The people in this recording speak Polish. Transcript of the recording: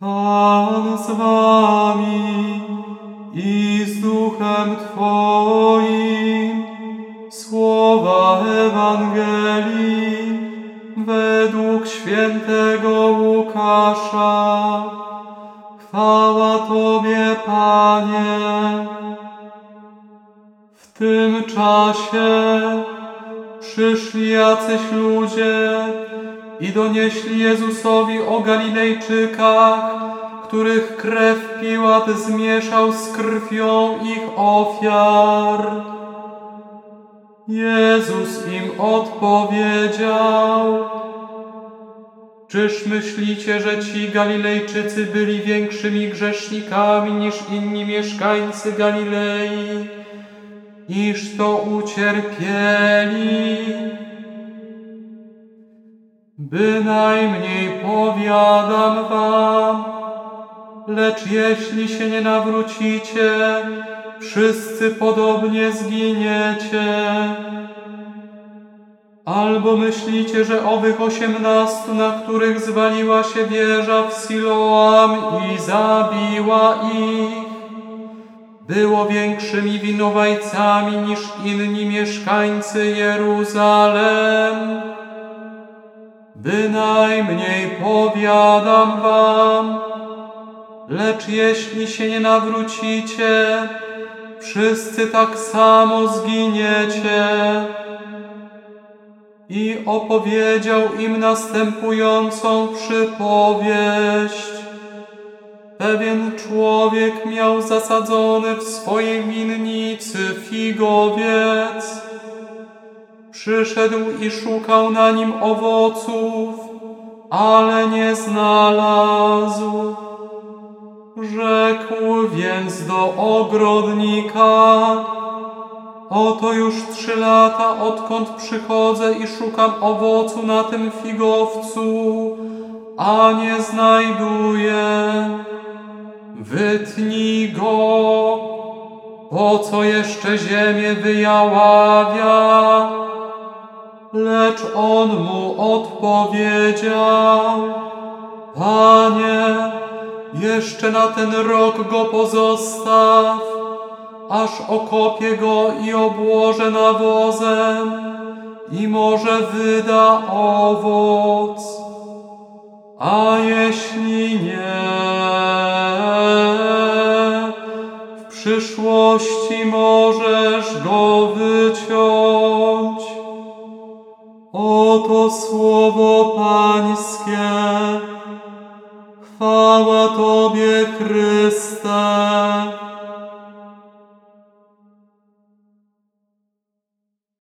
Pan z wami i z duchem Twoim. Słowa Ewangelii według świętego Łukasza. Chwała Tobie, Panie. W tym czasie przyszli jacyś ludzie i donieśli Jezusowi o Galilejczykach, których krew Piłat zmieszał z krwią ich ofiar. Jezus im odpowiedział, Czyż myślicie, że ci Galilejczycy byli większymi grzesznikami niż inni mieszkańcy Galilei, iż to ucierpieli? Bynajmniej powiadam wam, lecz jeśli się nie nawrócicie, wszyscy podobnie zginiecie. Albo myślicie, że owych osiemnastu, na których zwaliła się wieża w Siloam i zabiła ich, było większymi winowajcami niż inni mieszkańcy Jeruzalem? Bynajmniej powiadam wam, lecz jeśli się nie nawrócicie, wszyscy tak samo zginiecie. I opowiedział im następującą przypowieść. Pewien człowiek miał zasadzony w swojej winnicy figowiec. Przyszedł i szukał na nim owoców, ale nie znalazł. Rzekł więc do ogrodnika, Oto już trzy lata, odkąd przychodzę i szukam owocu na tym figowcu, a nie znajduję. Wytnij go, po co jeszcze ziemię wyjaławia? Lecz on mu odpowiedział, Panie, jeszcze na ten rok go pozostaw, aż okopię go i obłożę nawozem i może wyda owoc. A jeśli nie, w przyszłości możesz go wyciąć. Oto słowo Pańskie. Chwała Tobie, Chryste.